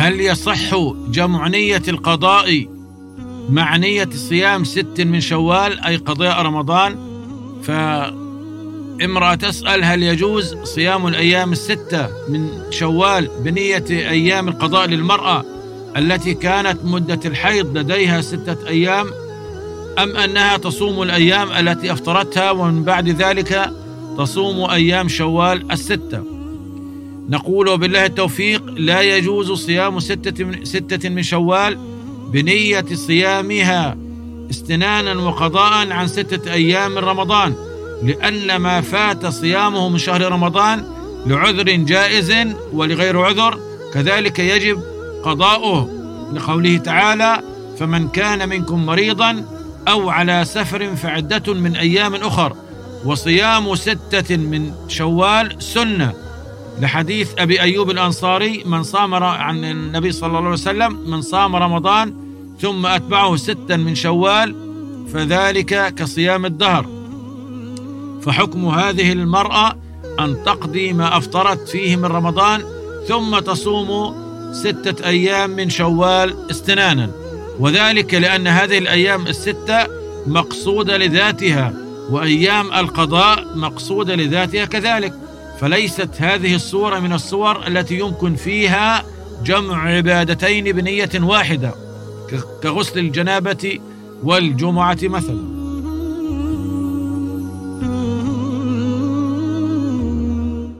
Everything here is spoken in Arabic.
هل يصح جمع نية القضاء مع نية صيام ست من شوال أي قضاء رمضان؟ فامرأة تسأل هل يجوز صيام الأيام الستة من شوال بنية أيام القضاء للمرأة التي كانت مدة الحيض لديها ستة أيام أم أنها تصوم الأيام التي أفطرتها ومن بعد ذلك تصوم أيام شوال الستة؟ نقول بالله التوفيق لا يجوز صيام ستة من, ستة من شوال بنية صيامها استنانا وقضاء عن ستة أيام من رمضان لأن ما فات صيامه من شهر رمضان لعذر جائز ولغير عذر كذلك يجب قضاؤه لقوله تعالى فمن كان منكم مريضا أو على سفر فعدة من أيام أخر وصيام ستة من شوال سنة لحديث أبي أيوب الأنصاري من صام عن النبي صلى الله عليه وسلم من صام رمضان ثم أتبعه ستا من شوال فذلك كصيام الدهر. فحكم هذه المرأة أن تقضي ما أفطرت فيه من رمضان ثم تصوم ستة أيام من شوال استنانا. وذلك لأن هذه الأيام الستة مقصودة لذاتها وأيام القضاء مقصودة لذاتها كذلك. فليست هذه الصورة من الصور التي يمكن فيها جمع عبادتين بنية واحدة كغسل الجنابة والجمعة مثلا.